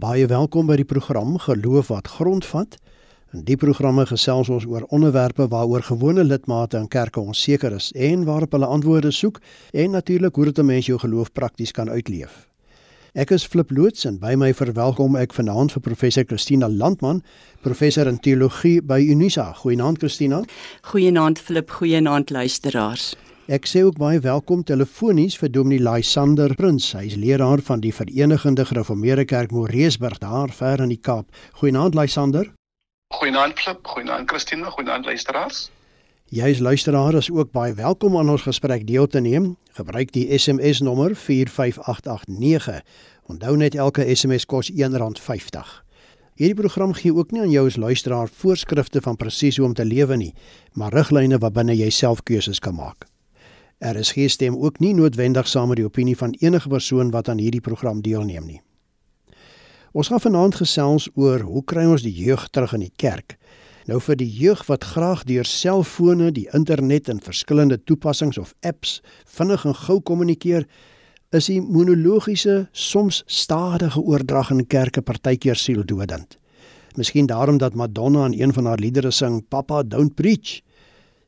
Baie welkom by die program Geloof wat grondvat. In die programme gesels ons oor onderwerpe waaroor gewone lidmate in kerke onseker is en waarop hulle antwoorde soek en natuurlik hoe dit 'n mens jou geloof prakties kan uitleef. Ek is Flip Loots en by my verwelkom ek vanaand vir professor Christina Landman, professor in teologie by Unisa. Goeienaand Christina. Goeienaand Flip, goeienaand luisteraars. Ek sê ook baie welkom telefonies vir Dominee Lysander Prins. Hy is leraar van die Verenigde Gereformeerde Kerk Moreesburg daar ver in die Kaap. Goeienaand Lysander. Goeienaand Flip, goeienaand Christina, goeienaand luisteraars. Jy as luisteraar is ook baie welkom aan ons gesprek deel te neem. Gebruik die SMS nommer 45889. Onthou net elke SMS kos R1.50. Hierdie program gee ook nie aan jou as luisteraar voorskrifte van presies hoe om te lewe nie, maar riglyne waarbinne jy self keuses kan maak. RSG stem ook nie noodwendig saam met die opinie van enige persoon wat aan hierdie program deelneem nie. Ons gaan vanaand gesels oor hoe kry ons die jeug terug in die kerk? Nou vir die jeug wat graag deur selfone, die internet en verskillende toepassings of apps vinnig en gou kommunikeer, is die monologiese, soms stadige oordrag in kerke partykeer sieldodend. Miskien daarom dat Madonna in een van haar liedere sing Papa don't preach.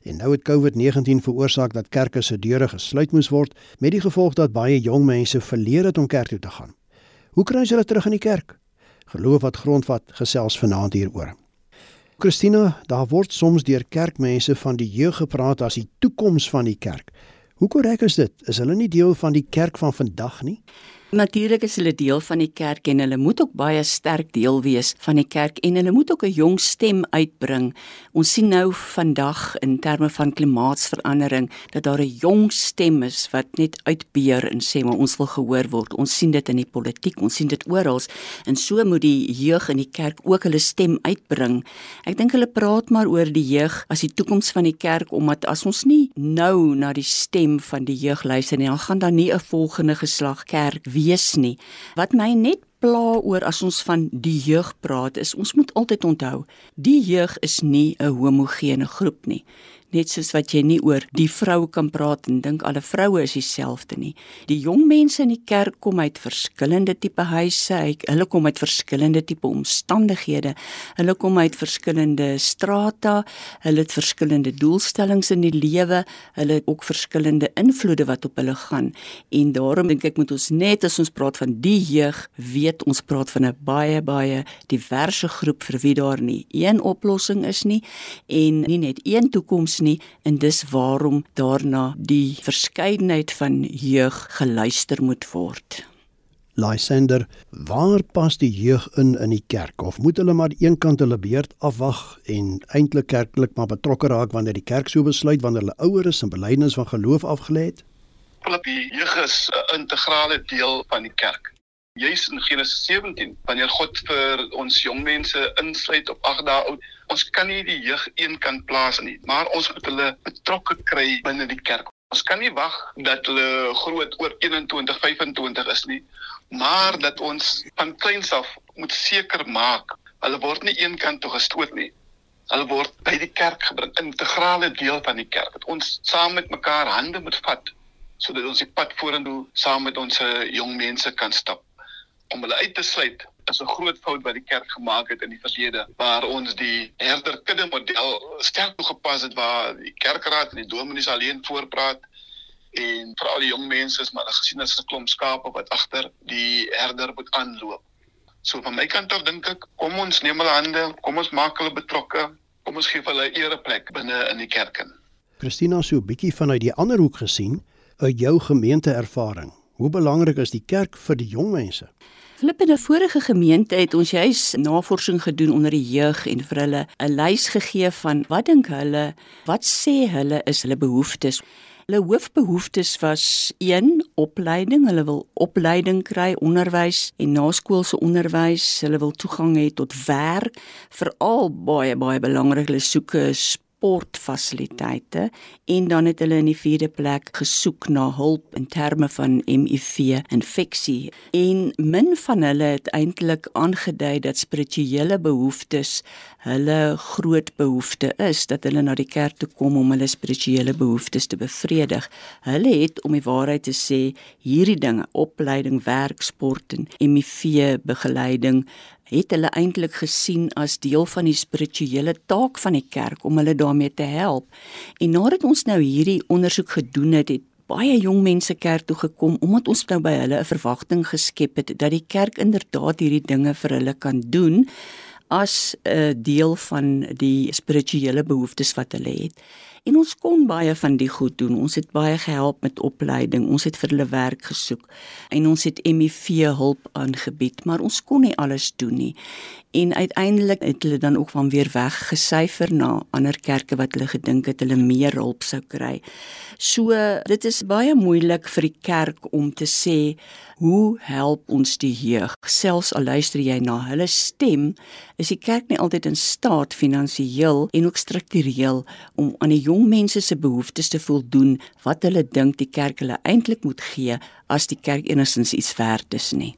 En nou het COVID-19 veroorsaak dat kerke se deure gesluit moes word met die gevolg dat baie jong mense verleer het om kerk toe te gaan. Hoe kry hulle terug in die kerk? Geloof wat grondvat gesels vanaand hieroor. Christina, daar word soms deur kerkmense van die jeug gepraat as die toekoms van die kerk. Hoe korrek is dit? Is hulle nie deel van die kerk van vandag nie? Natuurlik is hulle deel van die kerk en hulle moet ook baie sterk deel wees van die kerk en hulle moet ook 'n jong stem uitbring. Ons sien nou vandag in terme van klimaatsverandering dat daar 'n jong stem is wat net uitbeer en sê maar ons wil gehoor word. Ons sien dit in die politiek, ons sien dit oral en so moet die jeug in die kerk ook hulle stem uitbring. Ek dink hulle praat maar oor die jeug as die toekoms van die kerk omdat as ons nie nou na die stem van die jeug luister nie, dan gaan daar nie 'n volgende geslag kerk wees wees nie. Wat my net pla oor as ons van die jeug praat is ons moet altyd onthou, die jeug is nie 'n homogene groep nie net soos wat jy nie oor die vrou kan praat en dink alle vroue is dieselfde nie. Die jong mense in die kerk kom uit verskillende tipe huise, hulle kom uit verskillende tipe omstandighede. Hulle kom uit verskillende strata, hulle het verskillende doelstellings in die lewe, hulle het ook verskillende invloede wat op hulle gaan. En daarom dink ek moet ons net as ons praat van die jeug, weet ons praat van 'n baie baie diverse groep vir wie daar nie een oplossing is nie en nie net een toekoms nie en dis waarom daarna die verskeidenheid van jeug geluister moet word. Lysander, waar pas die jeug in in die kerk of moet hulle maar eenkant hulle beurt afwag en eintlik kerklik maar betrokke raak wanneer die kerk so besluit wanneer hulle ouer is en belydenis van geloof afgelê het? Hulle die jeug is 'n integrale deel van die kerk juis in Genesis 17 wanneer God vir ons jong mense insluit op 8 dae oud ons kan nie die jeug een kant plaas nie maar ons moet hulle betrokke kry binne die kerk. Ons kan nie wag dat hulle groot oor 21 25 is nie maar dat ons van kleins af moet seker maak hulle word nie een kant toe gestoot nie. Hulle word by die kerk gebring integrale deel van die kerk dat ons saam met mekaar hande moet vat sodat ons die pad vorentoe saam met ons jong mense kan stap om hulle uit te sluit is 'n groot fout wat die kerk gemaak het in die verlede waar ons die herder kudde model sterk toegepas het waar die kerkraad en die dominees alleen voorpraat en veral die jong mense is maar gesien as 'n klomp skape wat agter die herder moet aanloop. So van my kant af dink ek kom ons neem hulle hande, kom ons maak hulle betrokke, kom ons gee hulle 'n ereplek binne in die kerk in. Christina so 'n bietjie vanuit die ander hoek gesien, uit jou gemeente ervaring. Hoe belangrik is die kerk vir die jong mense? Flip in 'n vorige gemeente het ons juis navorsing gedoen onder die jeug en vir hulle 'n lys gegee van wat dink hulle, wat sê hulle is hulle behoeftes. Hulle hoofbehoeftes was 1 opleiding, hulle wil opleiding kry, onderwys en naskoolse onderwys, hulle wil toegang hê tot werk, veral baie baie belangrik, hulle soek 'n sportfasiliteite en dan het hulle in die vierde plek gesoek na hulp in terme van HIV infeksie en min van hulle het eintlik aangedui dat spirituele behoeftes hulle groot behoefte is dat hulle na die kerk toe kom om hulle spirituele behoeftes te bevredig. Hulle het om die waarheid te sê hierdie dinge opleiding, werk, sport en HIV begeleiding het hulle eintlik gesien as deel van die spirituele taak van die kerk om hulle daarmee te help. En nadat ons nou hierdie ondersoek gedoen het, het baie jong mense kerk toe gekom omdat ons nou by hulle 'n verwagting geskep het dat die kerk inderdaad hierdie dinge vir hulle kan doen as 'n deel van die spirituele behoeftes wat hulle het. En ons kon baie van die goed doen. Ons het baie gehelp met opleiding. Ons het vir hulle werk gesoek en ons het MEV hulp aangebied, maar ons kon nie alles doen nie. En uiteindelik het hulle dan ook van weer weggesyfer na ander kerke wat hulle gedink het hulle meer hulp sou kry. So dit is baie moeilik vir die kerk om te sê hoe help ons die jeug? Selfs al luister jy na hulle stem, is die kerk nie altyd in staat finansiëel en ook struktureel om aan die jong mense se behoeftes te voldoen wat hulle dink die kerk hulle eintlik moet gee as die kerk enigstens iets werd is nie.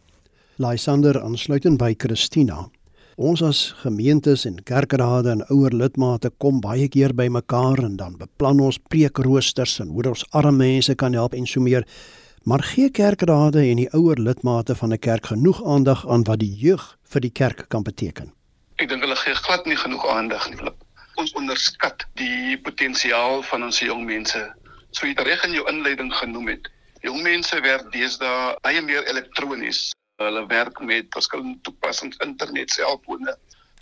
Lysander aansluitend by Christina. Ons as gemeentes en kerkrade en ouer lidmate kom baie keer by mekaar en dan beplan ons preekroosters en hoe ons arme mense kan help en so meer. Maar gee kerkrade en die ouer lidmate van 'n kerk genoeg aandag aan wat die jeug vir die kerk kan beteken? Ek dink hulle gee glad nie genoeg aandag nie. Ons onderskat die potensiaal van ons jong mense. So jy het reg in jou inleiding genoem het. Jong mense werk deesdae baie meer elektronies hulle werk met verskillende toepassings internet selfone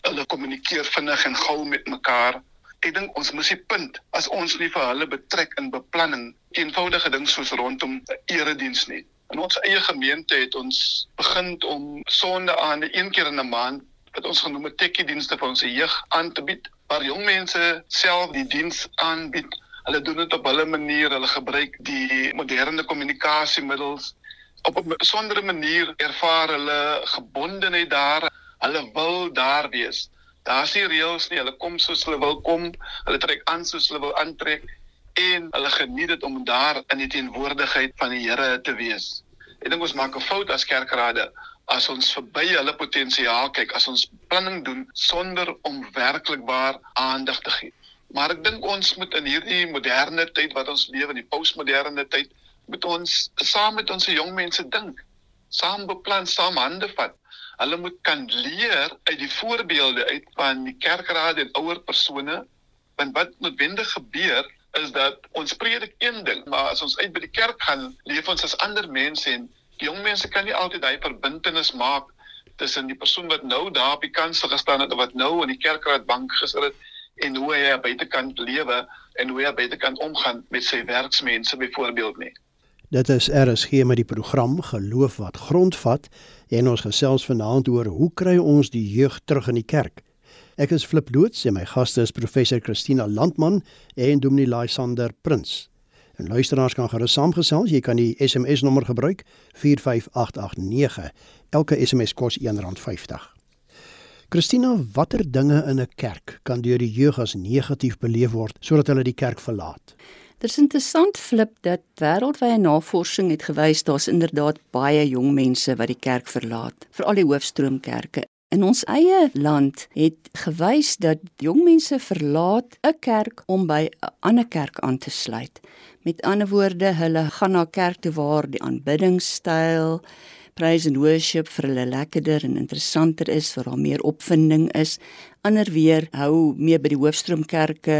hulle kommunikeer vinnig en gou met mekaar ek dink ons moet die punt as ons nie vir hulle betrek in beplanning eenvoudige ding soos rondom erediens nie in ons eie gemeente het ons begin om sonde aan een keer in 'n maand wat ons genoem het tekkie dienste vir ons jeug aan te bied waar jong mense self die diens aanbied hulle doen dit op hulle manier hulle gebruik die moderne kommunikasiemiddels op 'n besondere manier ervaar hulle gebondenheid daar. Hulle wil daar wees. Daar's nie reëls nie. Hulle kom soos hulle wil kom. Hulle trek aan soos hulle wil aantrek en hulle geniet dit om daar in die teenwoordigheid van die Here te wees. Ek dink ons maak 'n fout as kerkrade as ons verby hulle potensiaal kyk, as ons planning doen sonder om werklikbaar aandag te gee. Maar ek dink ons moet in hierdie moderne tyd wat ons lewe, in die postmoderne tyd, moet ons saam met ons jong mense dink. Saam beplan, saam hande vat. Hulle moet kan leer uit die voorbeelde uit van die kerkraad en ouer persone. Want wat noodwendig gebeur is dat ons predik een ding, maar as ons uit by die kerk gaan, leef ons as ander mense en die jong mense kan nie altyd daai verbintenis maak tussen die persoon wat nou daar op die kansel gestaan het of wat nou in die kerkraad bank gesit het en hoe hy buitekant lewe en hoe hy buitekant omgaan met sy werksmense byvoorbeeld nie. Dit is RSG met die program Geloof wat grondvat en ons gesels vanaand oor hoe kry ons die jeug terug in die kerk. Ek is Flip Loots en my gaste is professor Christina Landman en Dominee Lysander Prins. En luisteraars kan gerus saamgesels, jy kan die SMS nommer gebruik 45889. Elke SMS kos R1.50. Christina, watter dinge in 'n kerk kan deur die jeug as negatief beleef word sodat hulle die kerk verlaat? Dit is interessant flip dat wêreldwye navorsing het gewys daar's inderdaad baie jong mense wat die kerk verlaat, veral die hoofstroomkerke. In ons eie land het gewys dat jong mense verlaat 'n kerk om by 'n ander kerk aan te sluit. Met ander woorde, hulle gaan na kerk toe waar die aanbiddingstyl praise and worship vir hulle lekkerder en interessanter is, vir daar meer opvinding is. Ander weer hou meer by die hoofstroomkerke,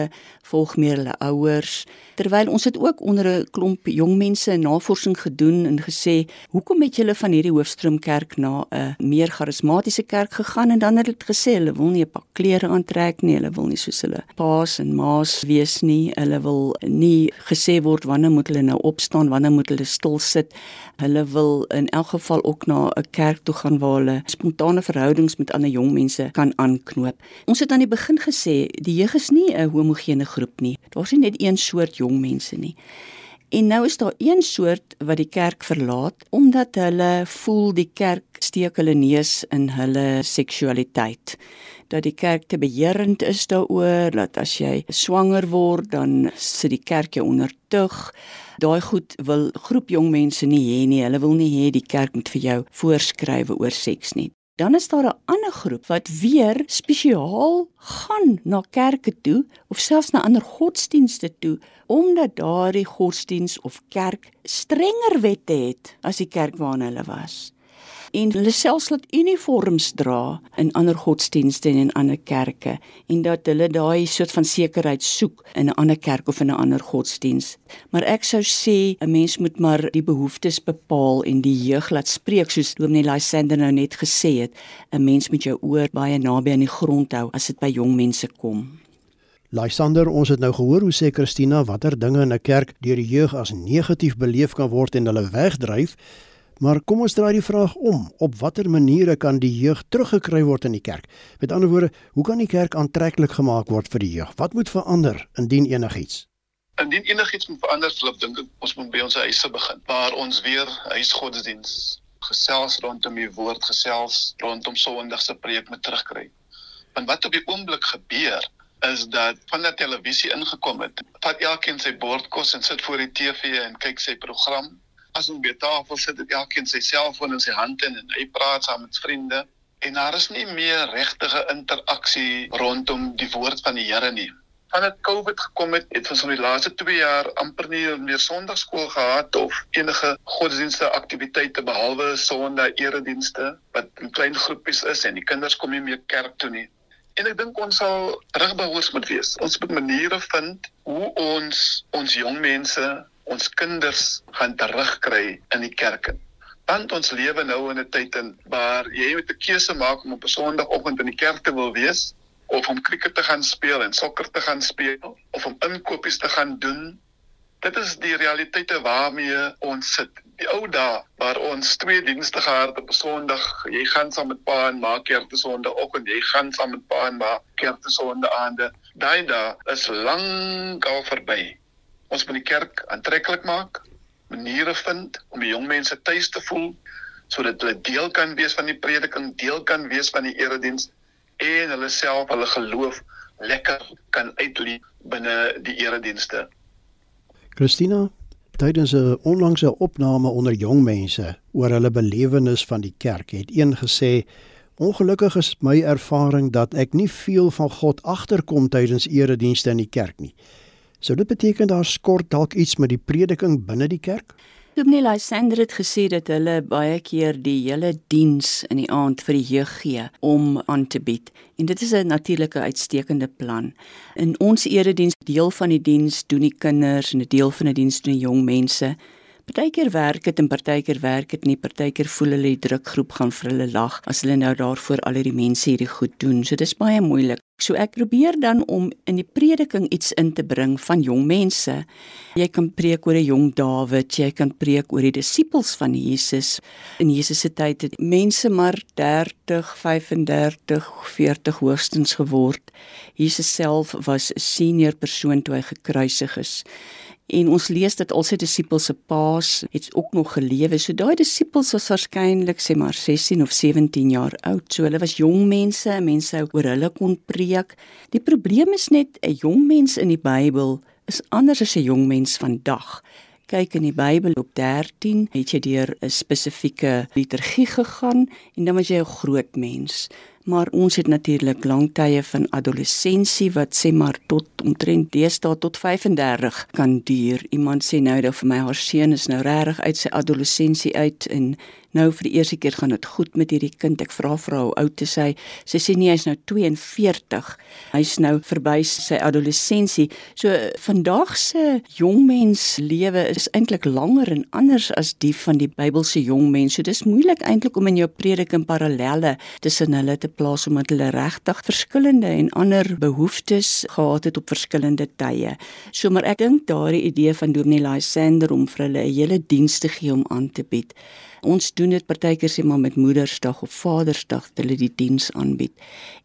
volg meer hulle ouers. Terwyl ons het ook onder 'n klomp jong mense navorsing gedoen en gesê hoekom het julle van hierdie hoofstroomkerk na 'n meer charismatiese kerk gegaan? En dan het hulle gesê hulle wil nie 'n pak klere aantrek nie. Hulle wil nie soos hulle paas en maas wees nie. Hulle wil nie gesê word wanneer moet hulle nou opstaan wanneer moet hulle stil sit. Hulle wil in elk geval ook na 'n kerk toe gaan waar hulle spontane verhoudings met ander jong mense kan aanknoop ons het aan die begin gesê die jeug is nie 'n homogene groep nie daar's nie net een soort jong mense nie. En nou is daar een soort wat die kerk verlaat omdat hulle voel die kerk steek hulle neus in hulle seksualiteit dat die kerk te beheerend is daaroor dat as jy swanger word dan sit die kerk jou onder tug daai goed wil groep jong mense nie hê nie. Hulle wil nie hê die kerk moet vir jou voorskrywe oor seks nie. Dan is daar 'n ander groep wat weer spesiaal gaan na kerke toe of selfs na ander godsdienste toe omdat daardie godsdiens of kerk strenger wette het as die kerk waarna hulle was en hulle selfs laat uniforms dra in ander godsdienste en in ander kerke en dat hulle daai soort van sekerheid soek in 'n ander kerk of in 'n ander godsdiens. Maar ek sou sê 'n mens moet maar die behoeftes bepaal en die jeug laat spreek soos Dominee Lysander nou net gesê het. 'n Mens moet jou oor baie naby aan die grond hou as dit by jong mense kom. Lysander, ons het nou gehoor hoe sê Christina watter dinge in 'n kerk deur die jeug as negatief beleef kan word en hulle wegdryf. Maar kom ons draai die vraag om. Op watter maniere kan die jeug teruggekry word in die kerk? Met ander woorde, hoe kan die kerk aantreklik gemaak word vir die jeug? Wat moet verander indien enigiets? Indien enigiets moet verander, flip dink ek ons moet by ons huise begin. Waar ons weer huisgodsdiens gesels rondom die woord gesels rondom Sondag se preek met terugkry. Want wat op die oomblik gebeur is dat van die televisie ingekom het. Vat elkeen sy bordkos en sit voor die TV en kyk sy program as ons by tafel sit het elkeen sy selfoon in sy hand en hy praat saam met vriende en daar is nie meer regtige interaksie rondom die woord van die Here nie. Vandat COVID gekom het, het ons in die laaste 2 jaar amper nie meer Sondagskool gehad of enige godsdienste aktiwiteite behalwe Sondag eredienste wat in klein groepies is en die kinders kom nie meer kerk toe nie. En ek dink ons sal terugbouers moet wees. Ons moet maniere vind hoe ons ons jong mense ons kinders gaan terugkry in die kerke. Want ons lewe nou in 'n tyd in waar jy moet 'n keuse maak om op 'n Sondagoggend in die kerk te wil wees of om krieket te gaan speel en sokker te gaan speel of om inkopies te gaan doen. Dit is die realiteite waarmee ons sit. Die ou dae waar ons twee dienste gehad het op Sondag, jy gaan saam met pa en ma kerk te Sondagoggend, jy gaan saam met pa en ma kerk te Sondagaande. Daai dae is lank al verby ons moet die kerk aantreklik maak, maniere vind om die jong mense tuis te voel sodat hulle deel kan wees van die prediking, deel kan wees van die erediens en hulle self hulle geloof lekker kan uitleef binne die eredienste. Christina, tydens 'n onlangse opname onder jong mense oor hulle belewenis van die kerk, het een gesê Ongelukkig is my ervaring dat ek nie veel van God agterkom tydens eredienste in die kerk nie. Sou dit beteken daar skort dalk iets met die prediking binne die kerk? Dominee Lysander het gesê dat hulle baie keer die hele diens in die aand vir die jeug gee om aan te bied. En dit is 'n natuurlike uitstekende plan. In ons erediens deel van die diens doen die kinders en 'n deel van die diens doen die jong mense. Partykeer werk dit en partykeer werk dit nie. Partykeer voel hulle die drukgroep gaan vir hulle lag as hulle nou daarvoor al hierdie mense hierdie goed doen. So dis baie moeilik. So ek probeer dan om in die prediking iets in te bring van jong mense. Jy kan preek oor 'n jong Dawid, jy kan preek oor die disippels van Jesus. In Jesus se tyd het mense maar 30, 35, 40 hoogstens geword. Jesus self was 'n senior persoon toe hy gekruisig is. En ons lees dat al sy disippels se paas het ook nog gelewe. So daai disippels was waarskynlik sê maar 16 of 17 jaar oud. So hulle was jong mense, mense oor hulle kon preek. Die probleem is net 'n jong mens in die Bybel is anders as 'n jong mens vandag. Kyk in die Bybel op 13 het jy deur 'n spesifieke liturgie gegaan en dan was jy 'n groot mens maar ons het natuurlik lang tye van adolessensie wat sê maar tot omtrent deesdae tot 35 kan duur. Iemand sê nou dat vir my haar seun is nou regtig uit sy adolessensie uit en nou vir die eerste keer gaan dit goed met hierdie kind. Ek vra vir haar hoe oud is hy? Sy sê nee, hy's nou 42. Hy's nou verby sy adolessensie. So vandag se jong mens lewe is eintlik langer en anders as die van die Bybelse jong mens. So dis moeilik eintlik om in jou prediking parallelle tussen hulle te plaas omdat hulle regtig verskillende en ander behoeftes gehad het op verskillende tye. So maar ek dink daardie idee van Dominee Lysander om vir hulle 'n hele diens te gee om aan te bied Ons doen dit partykeer sê maar met Moedersdag of Vadersdag dat hulle die diens aanbied.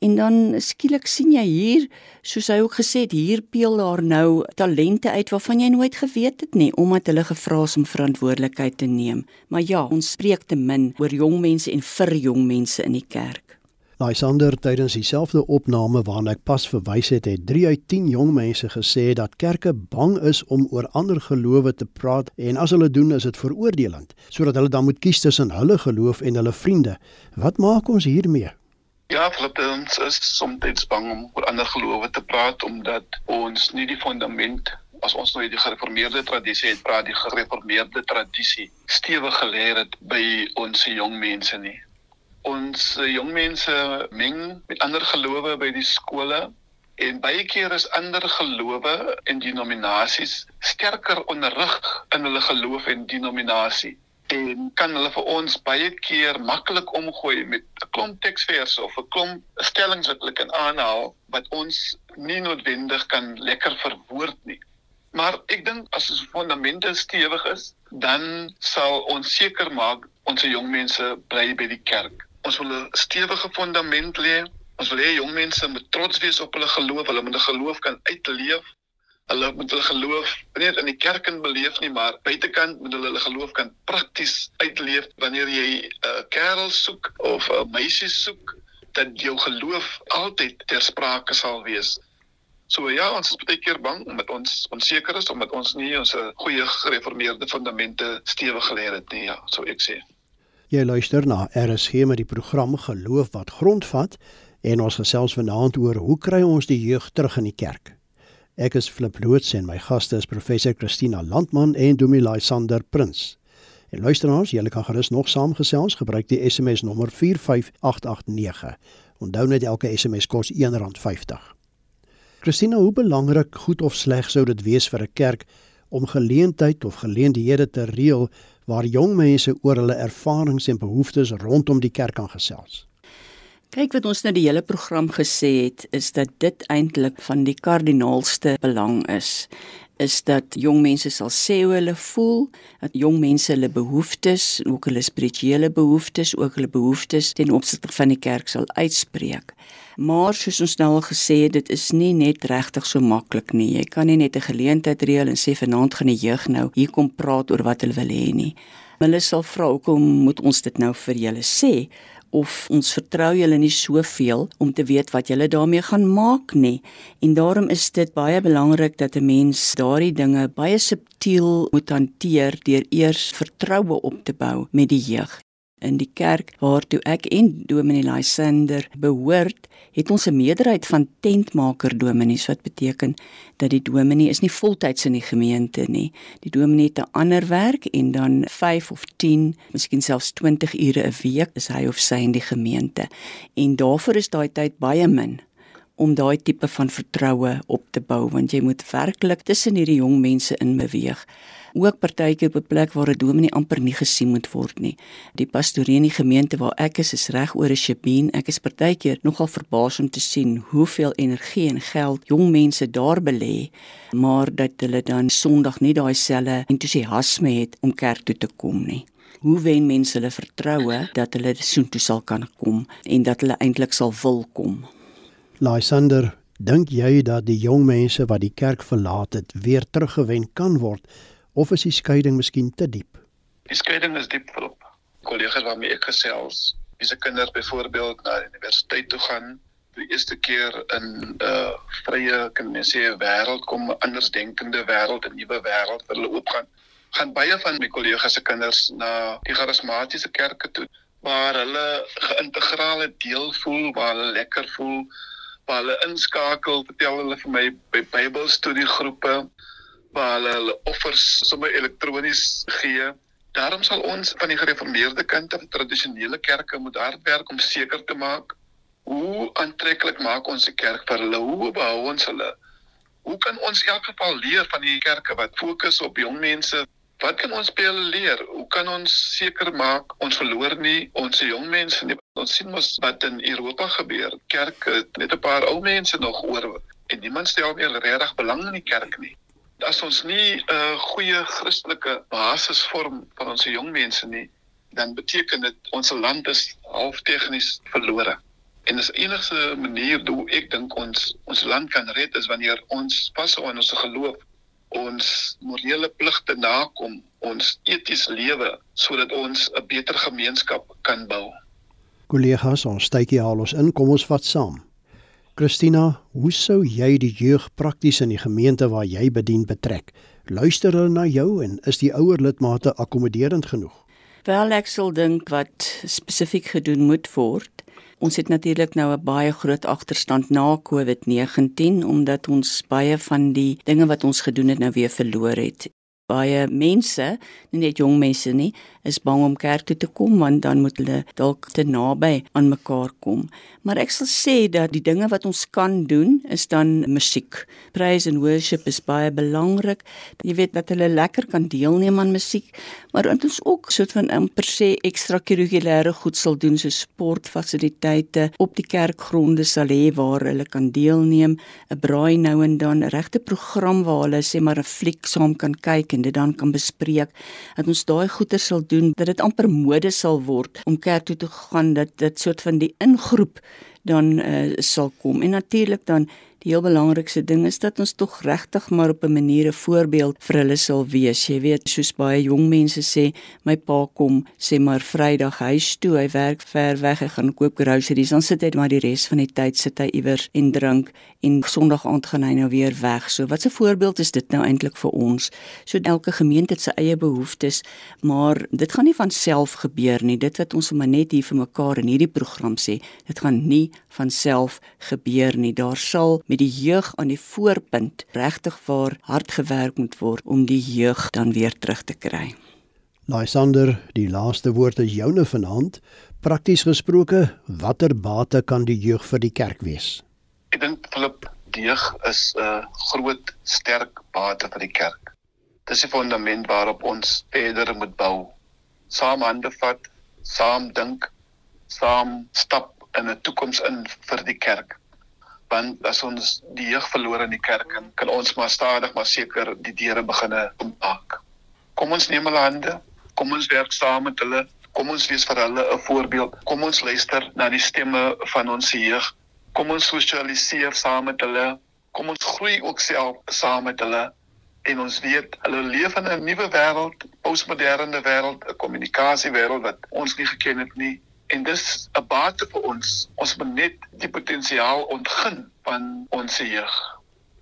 En dan skielik sien jy hier, soos hy ook gesê het, hier peel daar nou talente uit waarvan jy nooit geweet het nie omdat hulle gevra is om verantwoordelikheid te neem. Maar ja, ons spreek te min oor jong mense en vir jong mense in die kerk. Lysander tydens dieselfde opname waarna ek pas verwys het, het 3 uit 10 jong mense gesê dat kerke bang is om oor ander gelowe te praat en as hulle doen is dit veroordelend, sodat hulle dan moet kies tussen hulle geloof en hulle vriende. Wat maak ons hiermee? Ja, ons is soms bang om oor ander gelowe te praat omdat ons nie die fundament as ons nou die gereformeerde tradisie het, praat die gereformeerde tradisie stewig geleer het by ons jong mense nie ons uh, jong mense meng met ander gelowe by die skole en baie keer is ander gelowe en denominasies sterker onderrig in hulle geloof en denominasie en kan hulle vir ons baie keer maklik omgooi met 'n klomp teksverse of 'n klomp stellings wat hulle kan aanhaal wat ons nie noodwendig kan lekker verwoord nie. Maar ek dink as ons fondamente stewig is, dan sal ons seker maak ons jong mense bly by die kerk. Ons wil 'n stewige fundament lê. Ons wil hê jong mense moet trots wees op hulle geloof. Hulle moet 'n geloof kan uitleef. Hulle moet hulle geloof nie net in die kerk en beleef nie, maar buitekant moet hulle hulle geloof kan prakties uitleef wanneer jy 'n uh, kerel soek of 'n uh, meisie soek dat jou geloof altyd ter sprake sal wees. So ja, ons is baie keer bang omdat ons onseker is omdat ons nie ons goeie gereformeerde fundamente stewig gelê het nie, ja, so ek sê. Jy luister na RSG met die program Geloof wat grondvat en ons gesels vanaand oor hoe kry ons die jeug terug in die kerk. Ek is Flip Loots en my gaste is professor Christina Landman en Domilai Sander Prins. En luisteraars, julle kan gerus nog saamgesels, gebruik die SMS nommer 45889. Onthou net elke SMS kos R1.50. Christina, hoe belangrik, goed of sleg sou dit wees vir 'n kerk om geleentheid of geleenthede te reël waar jong mense oor hulle ervarings en behoeftes rondom die kerk kan gesels. Kyk wat ons nou die hele program gesê het is dat dit eintlik van die kardinaalste belang is is dat jong mense sal sê hoe hulle voel, dat jong mense hulle behoeftes, ook hulle spirituele behoeftes, ook hulle behoeftes ten opsigte van die kerk sal uitspreek. Maar soos ons nou al gesê het, dit is nie net regtig so maklik nie. Jy kan nie net 'n geleentheid reël en sê vanaand gaan die jeug nou hier kom praat oor wat hulle wil hê nie. Hulle sal vra hoekom moet ons dit nou vir julle sê? Of ons vertrou julle nie soveel om te weet wat julle daarmee gaan maak nie. En daarom is dit baie belangrik dat 'n mens daardie dinge baie subtiel moet hanteer deur eers vertroue op te bou met die jeug in die kerk waartoe ek en Dominee Lysander behoort, het ons 'n meerderheid van tentmaker dominees wat beteken dat die dominee is nie voltyds in die gemeente nie. Die dominee het 'n ander werk en dan 5 of 10, miskien selfs 20 ure 'n week is hy of sy in die gemeente. En daarvoor is daai tyd baie min om daai tipe van vertroue op te bou want jy moet werklik tussen hierdie jong mense in beweeg ook partykeer op 'n plek waar 'n dominee amper nie gesien moet word nie. Die pastorie in die gemeente waar ek is, is reg oor 'n Shabien. Ek is partykeer nogal verbaas om te sien hoeveel energie en geld jong mense daar belê, maar dat hulle dan Sondag nie daai selfe entoesiasme het om kerk toe te kom nie. Hoe wen mense hulle vertroue dat hulle soontoe sal kan kom en dat hulle eintlik sal wil kom? Lysander, dink jy dat die jong mense wat die kerk verlaat het, weer teruggewen kan word of is die skeiding miskien te diep? Die skeiding is diep op. Kollegas waarmee ek gesels, dis 'n kinders byvoorbeeld na die universiteit toe gaan, die eerste keer in 'n uh, vrye kan mens sê wêreld kom, 'n andersdenkende wêreld, 'n nuwe wêreld vir hulle oopgaan. Gaan baie van my kollegas se kinders na die charismatiese kerke toe waar hulle geïntegrale deel voel, waar hulle lekker voel, waar hulle inskakel, vertel hulle vir my by Bybelstudiegroepe waar hulle hulle offers sommer elektronies gee. Daarom sal ons van die gereformeerde kant af tradisionele kerke moet hard werk om seker te maak hoe aantreklik maak ons die kerk vir hulle, hoe behou ons hulle? Hoe kan ons in elk geval leer van die kerke wat fokus op jong mense? Wat kan ons by hulle leer? Hoe kan ons seker maak ons verloor nie ons jong mense nie? Ons sien mos wat in Europa gebeur. Kerke, net 'n paar ou mense nog oor en niemand stel meer regtig belang in die kerk nie as ons nie 'n uh, goeie Christelike basis vorm vir ons jong mense nie, dan beteken dit ons land is half tegnies verlore. En dis enigste manier hoe ek dink ons ons land kan red is wanneer ons pas op ons geloof, ons morele pligte nakom, ons eties lewe sodat ons 'n beter gemeenskap kan bou. Kollegas, ons tydjie haal ons in, kom ons vat saam. Christina, hoe sou jy die jeug prakties in die gemeente waar jy bedien betrek? Luister hulle na jou en is die ouer lidmate akkommoderend genoeg? Wel ek sal dink wat spesifiek gedoen moet word. Ons het natuurlik nou 'n baie groot agterstand na COVID-19 omdat ons baie van die dinge wat ons gedoen het nou weer verloor het. Baie mense, nie net jong mense nie, is bang om kerk toe te kom want dan moet hulle dalk te naby aan mekaar kom. Maar ek sal sê dat die dinge wat ons kan doen is dan musiek. Praise and worship is baie belangrik. Jy weet dat hulle lekker kan deelneem aan musiek, maar ons ook soort van amper sê ekstrakurrikulêre goed sal doen so sportfasiliteite op die kerkgronde sal hê waar hulle kan deelneem, 'n braai nou en dan regte program waar hulle sê maar 'n fliek saam kan kyk en dit dan kan bespreek. Dat ons daai goeie sal doen doen dat dit amper mode sal word om kerk toe te gaan dat dit soort van die ingroep dan uh, sal kom en natuurlik dan die heel belangrikste ding is dat ons tog regtig maar op 'n manier 'n voorbeeld vir hulle sal wees. Jy weet, soos baie jong mense sê, my pa kom sê maar Vrydag huis toe, hy werk ver weg, hy gaan koop groceries, dan sit hy maar die res van die tyd sit hy iewers en drink en Sondag aand gaan hy nou weer weg. So wat 'n voorbeeld is dit nou eintlik vir ons? So elke gemeente het sy eie behoeftes, maar dit gaan nie van self gebeur nie. Dit wat ons sommer net hier vir mekaar in hierdie program sê, dit gaan nie van self gebeur nie. Daar sal met die jeug aan die voorpunt regtig waar hard gewerk moet word om die jeug dan weer terug te kry. Lysander, die laaste woord is joune vanaand. Prakties gesproke, watter bate kan die jeug vir die kerk wees? Ek dink Philip, die jeug is 'n uh, groot sterk bate vir die kerk. Dis die fundament waarop ons verder moet bou. Saam hande vat, saam dink, saam stap in 'n toekoms in vir die kerk. Want as ons die jeug verloor in die kerk en kan ons maar stadig maar seker die deure beginne oopmaak. Kom ons neem hulle hande, kom ons werk saam met hulle, kom ons wees vir hulle 'n voorbeeld. Kom ons luister na die stemme van ons jeug. Kom ons sosialiseer saam met hulle. Kom ons groei ook self saam met hulle en ons weet hulle leef in 'n nuwe wêreld, postmoderne wêreld, 'n kommunikasiewêreld wat ons nie geken het nie en dis 'n bate vir ons. Ons moet net die potensiaal ontgin van ons jeug.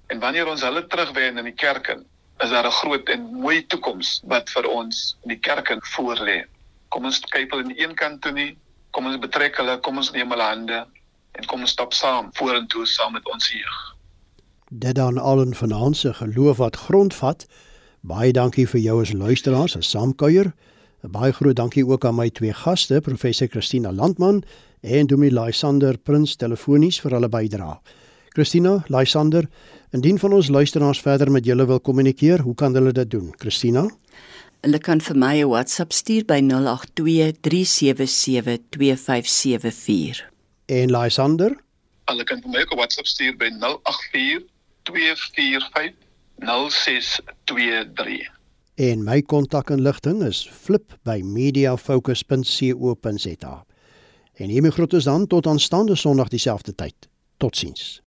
En wanneer ons hulle terugwen in die kerk in, is daar 'n groot en mooi toekoms wat vir ons in die kerk in voorlê. Kom ons kyk hulle aan die een kant toe nie. Kom ons betrek hulle, kom ons neem hulle hande en kom ons stap saam vorentoe saam met ons jeug. Dit dan allen vanaand se geloof wat grondvat. Baie dankie vir jou as luisteraars, as saamkuier. Baie groot dankie ook aan my twee gaste, professor Christina Landman en Dominee Lysander Prins telefonies vir hulle bydrae. Christina, Lysander, indien van ons luisteraars verder met julle wil kommunikeer, hoe kan hulle dit doen? Christina? Hulle kan vir my 'n WhatsApp stuur by 0823772574. En Lysander? Hulle kan vir my ook 'n WhatsApp stuur by 084 245 0623. En my kontakinligting is flip@mediafocus.co.za. En hiermee groet ons dan tot aanstaande Sondag dieselfde tyd. Totsiens.